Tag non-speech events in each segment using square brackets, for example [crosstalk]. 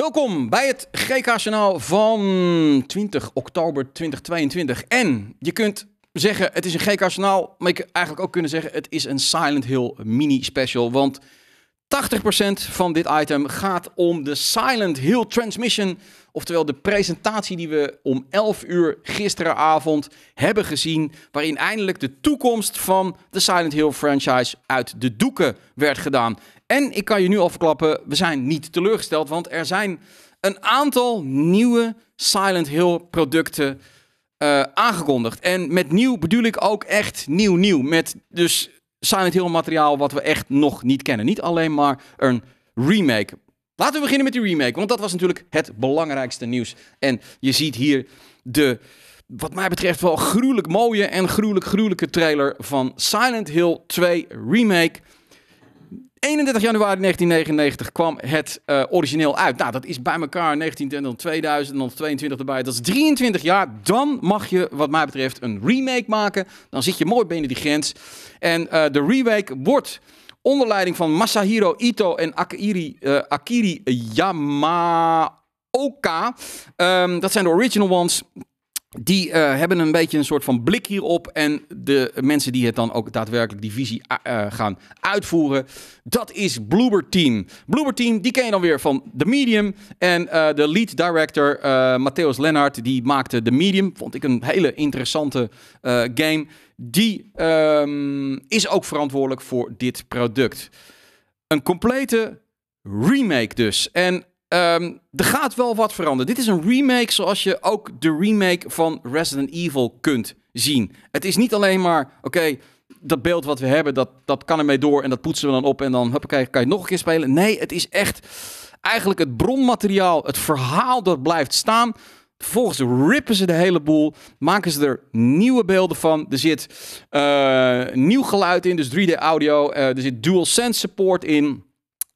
Welkom bij het GK-journaal van 20 oktober 2022. En je kunt zeggen het is een GK-journaal, maar je kunt eigenlijk ook kunnen zeggen het is een Silent Hill mini-special. Want 80% van dit item gaat om de Silent Hill Transmission. Oftewel de presentatie die we om 11 uur gisteravond hebben gezien. Waarin eindelijk de toekomst van de Silent Hill franchise uit de doeken werd gedaan. En ik kan je nu al verklappen, we zijn niet teleurgesteld. Want er zijn een aantal nieuwe Silent Hill producten uh, aangekondigd. En met nieuw bedoel ik ook echt nieuw nieuw. Met dus Silent Hill materiaal wat we echt nog niet kennen. Niet alleen maar een remake. Laten we beginnen met die remake, want dat was natuurlijk het belangrijkste nieuws. En je ziet hier de, wat mij betreft, wel gruwelijk mooie en gruwelijk gruwelijke trailer van Silent Hill 2 Remake. 31 januari 1999 kwam het uh, origineel uit. Nou, dat is bij elkaar 1920, 2000 en dan 22 erbij. Dat is 23 jaar. Dan mag je, wat mij betreft, een remake maken. Dan zit je mooi binnen die grens. En uh, de remake wordt onder leiding van Masahiro Ito en Akiri, uh, Akiri Yamaoka. Um, dat zijn de original ones. Die uh, hebben een beetje een soort van blik hierop. En de mensen die het dan ook daadwerkelijk die visie uh, gaan uitvoeren. Dat is Bloober Team. Bloober Team, die ken je dan weer van The Medium. En de lead director, Matthäus Lennart, die maakte The Medium. Vond ik een hele interessante game. Die um, is ook verantwoordelijk voor dit product. Een complete remake dus. En Um, er gaat wel wat veranderen. Dit is een remake zoals je ook de remake van Resident Evil kunt zien. Het is niet alleen maar, oké, dat beeld wat we hebben, dat, dat kan ermee door en dat poetsen we dan op en dan huppakee, kan je het nog een keer spelen. Nee, het is echt eigenlijk het bronmateriaal, het verhaal dat blijft staan. Vervolgens rippen ze de hele boel, maken ze er nieuwe beelden van. Er zit uh, nieuw geluid in, dus 3D audio. Uh, er zit dual sense support in.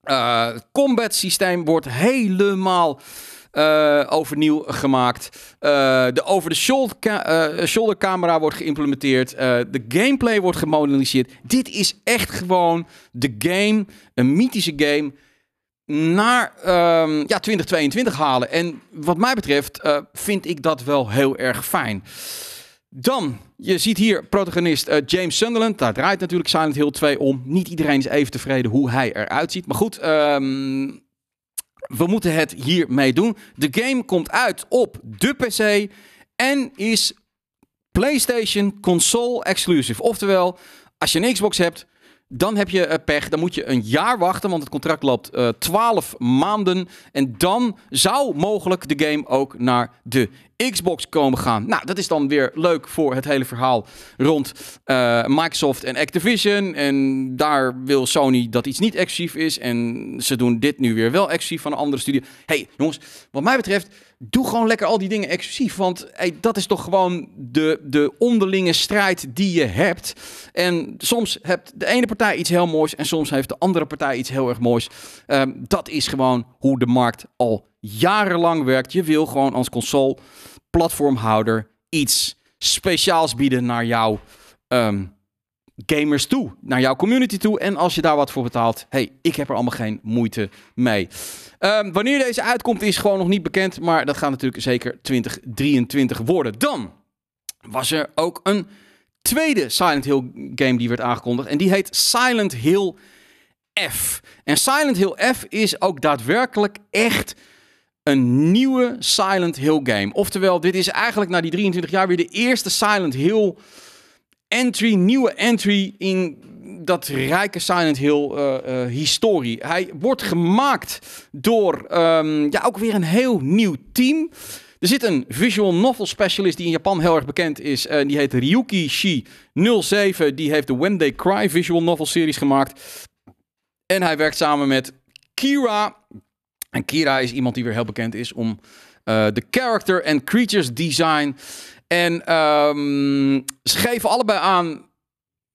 Uh, combat systeem wordt helemaal uh, overnieuw gemaakt. Uh, de over-the-shoulder ca shoulder camera wordt geïmplementeerd. de gameplay wordt gemoderniseerd. Dit is echt gewoon de game, een mythische game, naar um, ja, 2022 halen. En wat mij betreft vind ik dat wel heel erg fijn. Dan, je ziet hier protagonist uh, James Sunderland. Daar draait natuurlijk Silent Hill 2 om. Niet iedereen is even tevreden hoe hij eruit ziet. Maar goed, um, we moeten het hiermee doen. De game komt uit op de PC en is PlayStation console exclusive. Oftewel, als je een Xbox hebt, dan heb je pech. Dan moet je een jaar wachten, want het contract loopt uh, 12 maanden. En dan zou mogelijk de game ook naar de Xbox komen gaan. Nou, dat is dan weer leuk voor het hele verhaal rond uh, Microsoft en Activision. En daar wil Sony dat iets niet exclusief is. En ze doen dit nu weer wel exclusief van een andere studio. hey, jongens, wat mij betreft, doe gewoon lekker al die dingen exclusief. Want hey, dat is toch gewoon de, de onderlinge strijd die je hebt. En soms heeft de ene partij iets heel moois en soms heeft de andere partij iets heel erg moois. Um, dat is gewoon hoe de markt al jarenlang werkt. Je wil gewoon als console platformhouder iets speciaals bieden naar jouw um, gamers toe, naar jouw community toe. En als je daar wat voor betaalt, hey, ik heb er allemaal geen moeite mee. Um, wanneer deze uitkomt is gewoon nog niet bekend, maar dat gaat natuurlijk zeker 2023 worden. Dan was er ook een tweede Silent Hill game die werd aangekondigd en die heet Silent Hill F. En Silent Hill F is ook daadwerkelijk echt een nieuwe Silent Hill game. Oftewel, dit is eigenlijk na die 23 jaar weer de eerste Silent Hill entry, nieuwe entry in dat rijke Silent Hill uh, uh, historie. Hij wordt gemaakt door um, ja, ook weer een heel nieuw team. Er zit een visual novel specialist die in Japan heel erg bekend is. Uh, die heet Ryuki Shi 07. Die heeft de When They Cry visual novel series gemaakt. En hij werkt samen met Kira en Kira is iemand die weer heel bekend is om uh, de character en creatures design. En um, ze geven allebei aan,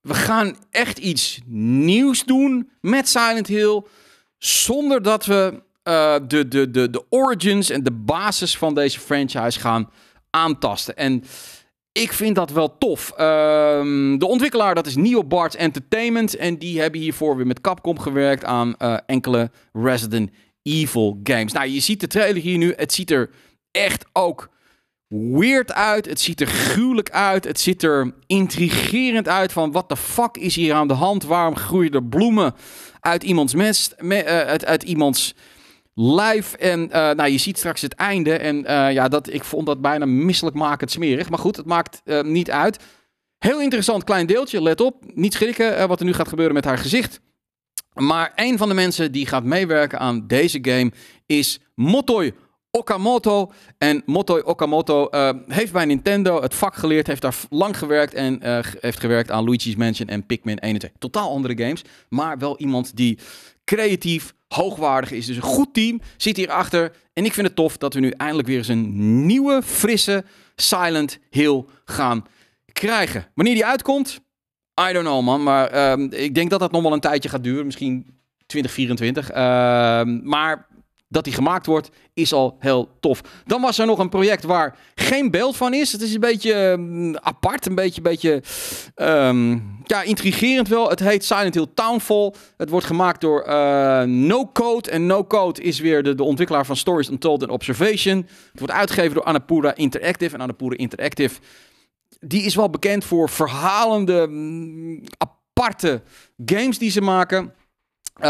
we gaan echt iets nieuws doen met Silent Hill. Zonder dat we uh, de, de, de, de origins en de basis van deze franchise gaan aantasten. En ik vind dat wel tof. Um, de ontwikkelaar, dat is Neobards Entertainment. En die hebben hiervoor weer met Capcom gewerkt aan uh, enkele Resident Evil games. Nou, je ziet de trailer hier nu. Het ziet er echt ook weird uit. Het ziet er gruwelijk uit. Het ziet er intrigerend uit van wat de fuck is hier aan de hand? Waarom groeien er bloemen uit iemands mest, me, uh, uit, iemands lijf? En uh, nou, je ziet straks het einde. En uh, ja, dat, ik vond dat bijna misselijk makend smerig. Maar goed, het maakt niet uit. Heel interessant klein deeltje, let op. Niet schrikken wat er nu gaat gebeuren met haar gezicht. Maar een van de mensen die gaat meewerken aan deze game is Motoi Okamoto. En Motoi Okamoto uh, heeft bij Nintendo het vak geleerd, heeft daar lang gewerkt en uh, heeft gewerkt aan Luigi's Mansion en Pikmin 1 en 2. Totaal andere games, maar wel iemand die creatief, hoogwaardig is. Dus een goed team zit hierachter. En ik vind het tof dat we nu eindelijk weer eens een nieuwe, frisse Silent Hill gaan krijgen. Wanneer die uitkomt, I don't know man, maar uh, ik denk dat dat nog wel een tijdje gaat duren, misschien 2024. Ehm, maar dat die gemaakt wordt, is al heel tof. Dan was er nog een project waar geen beeld van is. Het is een beetje um, apart, een beetje, beetje ja, intrigerend wel. Het heet Silent Hill Townfall. Het wordt gemaakt door uh, No Code. En No Code is weer de, de ontwikkelaar van Stories Untold and Observation. Het wordt uitgegeven door Annapurna Interactive. En Annapurna Interactive, die is wel bekend voor verhalende, um, aparte games die ze maken. Uh,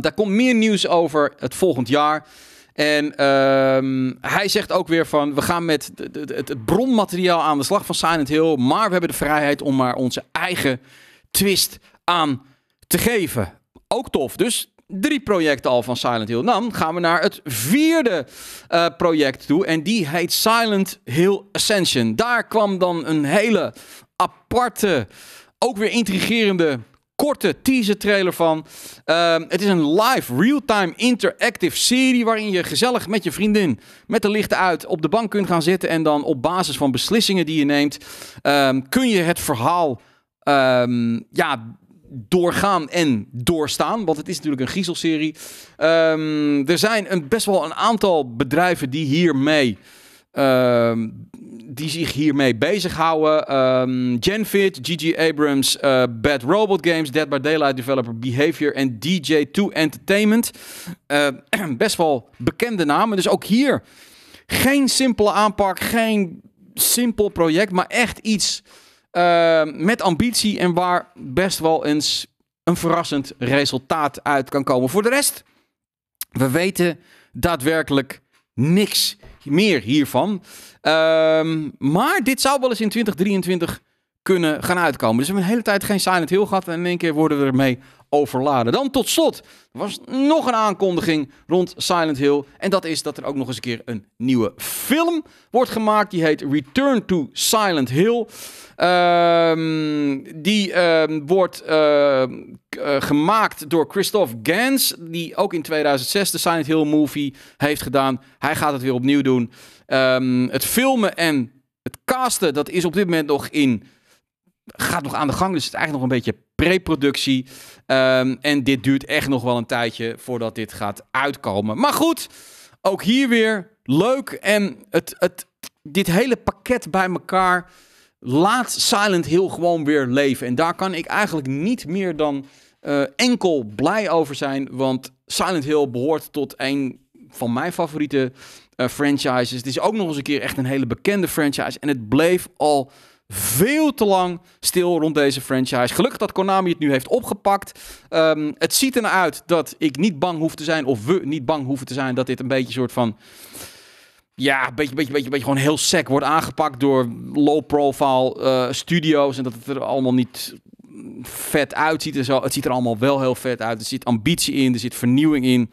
daar komt meer nieuws over het volgend jaar. En uh, hij zegt ook weer van, we gaan met het, het, bronmateriaal aan de slag van Silent Hill, maar we hebben de vrijheid om maar onze eigen twist aan te geven. Ook tof. Dus drie projecten al van Silent Hill. Dan gaan we naar het vierde uh, project toe en die heet Silent Hill Ascension. Daar kwam dan een hele aparte, ook weer intrigerende korte teaser trailer van. Uh, het is een live, real-time, interactive serie waarin je gezellig met je vriendin, met de lichten uit, op de bank kunt gaan zitten en dan op basis van beslissingen die je neemt, um, kun je het verhaal um, ja, doorgaan en doorstaan. Want het is natuurlijk een griezelserie. Um, er zijn een, best wel een aantal bedrijven die hiermee um, die zich hiermee bezighouden. Um, Genfit, G.G. Abrams, uh, Bad Robot Games, Dead by Daylight developer Behavior en DJ2 Entertainment. [clears throat] Best wel bekende namen. Dus ook hier geen simpele aanpak, geen simpel project, maar echt iets uh, met ambitie en waar best wel eens een verrassend resultaat uit kan komen. Voor de rest, we weten daadwerkelijk niks meer hiervan. Um, maar dit zou wel eens in 2023 kunnen gaan uitkomen. Dus we hebben een hele tijd geen Silent Hill gehad en in één keer worden we ermee overladen. Dan tot slot was nog een aankondiging rond Silent Hill. En dat is dat er ook nog eens een keer een nieuwe film wordt gemaakt. Die heet Return to Silent Hill. Um, die um, wordt uh, uh, gemaakt door Christophe Gans. Die ook in 2006 de Silent Hill movie heeft gedaan. Hij gaat het weer opnieuw doen. Het filmen en het casten, dat is op dit moment nog in gaat nog aan de gang. Dus het is eigenlijk nog een beetje pre-productie. Um, en dit duurt echt nog wel een tijdje voordat dit gaat uitkomen. Maar goed, ook hier weer leuk. En het, het, dit hele pakket bij elkaar laat Silent Hill gewoon weer leven. En daar kan ik eigenlijk niet meer dan uh, enkel blij over zijn. Want Silent Hill behoort tot een van mijn favoriete uh, franchises. Het is ook nog eens een keer echt een hele bekende franchise. En het bleef al veel te lang stil rond deze franchise. Gelukkig dat Konami het nu heeft opgepakt. Um, het ziet ernaar uit dat ik niet bang hoef te zijn, of we niet bang hoeven te zijn, dat dit een beetje een soort van. Ja, een beetje, beetje, beetje, beetje gewoon heel sec wordt aangepakt door low-profile uh, studio's. En dat het er allemaal niet vet uitziet en zo. Het ziet er allemaal wel heel vet uit. Er zit ambitie in, er zit vernieuwing in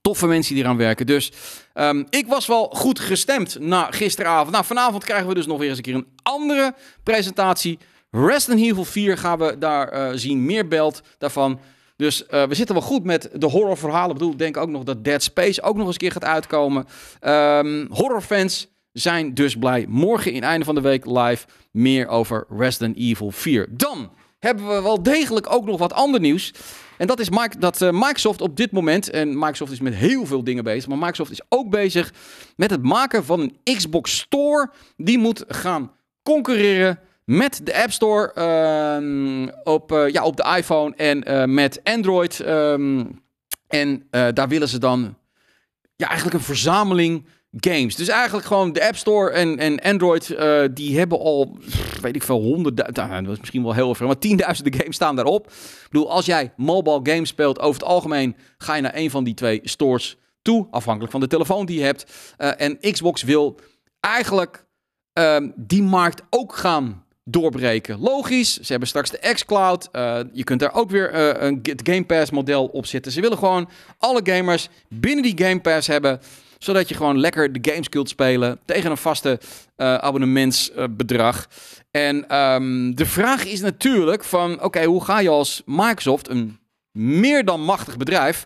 toffe mensen die eraan werken. Dus um, ik was wel goed gestemd na gisteravond. Nou, vanavond krijgen we dus nog weer eens een keer een andere presentatie. Resident Evil 4 gaan we daar uh, zien. Meer beeld daarvan. Dus uh, we zitten wel goed met de horrorverhalen. Ik bedoel, ik denk ook nog dat Dead Space ook nog eens een keer gaat uitkomen. Um, horrorfans zijn dus blij. Morgen in einde van de week live meer over Resident Evil 4. Dan hebben we wel degelijk ook nog wat ander nieuws. En dat is dat uh, Microsoft op dit moment, en Microsoft is met heel veel dingen bezig, maar Microsoft is ook bezig met het maken van een Xbox Store. Die moet gaan concurreren met de App Store uh, op, uh, ja, op de iPhone en uh, met Android. Um, En daar willen ze dan ja, eigenlijk een verzameling games. Dus eigenlijk gewoon de App Store en, en Android, uh, die hebben al, weet ik veel, honderdduizend, nou, dat is misschien wel heel veel, maar tienduizenden games staan daarop. Ik bedoel, als jij mobile games speelt, over het algemeen ga je naar een van die twee stores toe, afhankelijk van de telefoon die je hebt. Uh, en Xbox wil eigenlijk uh, die markt ook gaan doorbreken. Logisch, ze hebben straks de xCloud. Uh, je kunt daar ook weer uh, een Game Pass model op zetten. Ze willen gewoon alle gamers binnen die Game Pass hebben zodat je gewoon lekker de games kunt spelen tegen een vaste uh, abonnementsbedrag. en um, de vraag is natuurlijk van, oké, hoe ga je als Microsoft, een meer dan machtig bedrijf,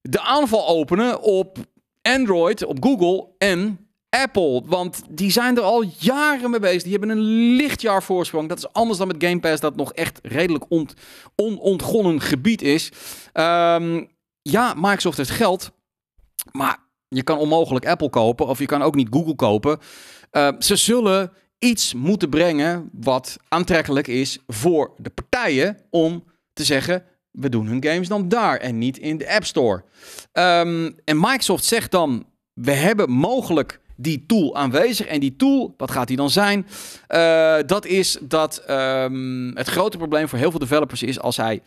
de aanval openen op Android, op Google en Apple. Want die zijn er al jaren mee bezig. Die hebben een lichtjaar voorsprong. Dat is anders dan met Game Pass, dat nog echt redelijk ont, onontgonnen gebied is. Um, ja, Microsoft heeft geld. Maar je kan onmogelijk Apple kopen of je kan ook niet Google kopen. Uh, ze zullen iets moeten brengen wat aantrekkelijk is voor de partijen om te zeggen: we doen hun games dan daar en niet in de App Store. Um, en Microsoft zegt dan: we hebben mogelijk die tool aanwezig. En die tool, wat gaat die dan zijn? Uh, dat is dat um, het grote probleem voor heel veel developers is als zij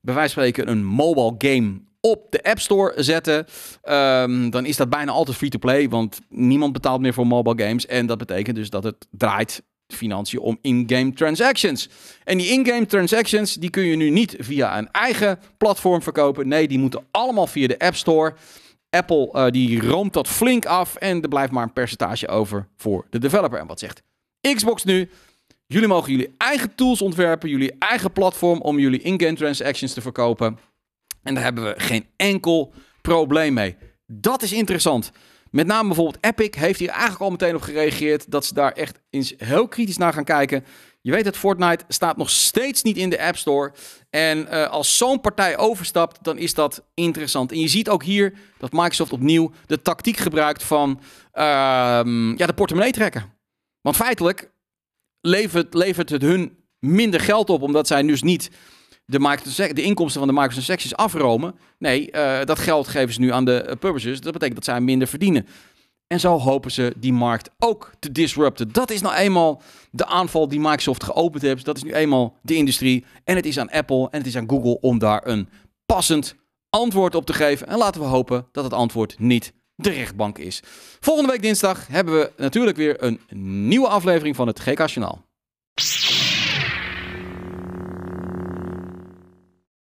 bij wijze van spreken een mobile game op de App Store zetten, um, dan is dat bijna altijd free-to-play, want niemand betaalt meer voor mobile games. En dat betekent dus dat het draait financiën om in-game transactions. En die in-game transactions, die kun je nu niet via een eigen platform verkopen. Nee, die moeten allemaal via de App Store. Apple uh, die roomt dat flink af en er blijft maar een percentage over voor de developer. En wat zegt Xbox nu? Jullie mogen jullie eigen tools ontwerpen, jullie eigen platform om jullie in-game transactions te verkopen. En daar hebben we geen enkel probleem mee. Dat is interessant. Met name bijvoorbeeld Epic heeft hier eigenlijk al meteen op gereageerd dat ze daar echt eens heel kritisch naar gaan kijken. Je weet dat Fortnite staat nog steeds niet in de App Store. En uh, als zo'n partij overstapt, dan is dat interessant. En je ziet ook hier dat Microsoft opnieuw de tactiek gebruikt van uh, ja, de portemonnee trekken. Want feitelijk levert, levert het hun minder geld op, omdat zij dus niet de, de inkomsten van de microtransactions afromen. Nee, uh, dat geld geven ze nu aan de uh, publishers. Dat betekent dat zij minder verdienen. En zo hopen ze die markt ook te disrupten. Dat is nou eenmaal de aanval die Microsoft geopend heeft. Dat is nu eenmaal de industrie. En het is aan Apple en het is aan Google om daar een passend antwoord op te geven. En laten we hopen dat het antwoord niet de rechtbank is. Volgende week dinsdag hebben we natuurlijk weer een nieuwe aflevering van het GK Journaal.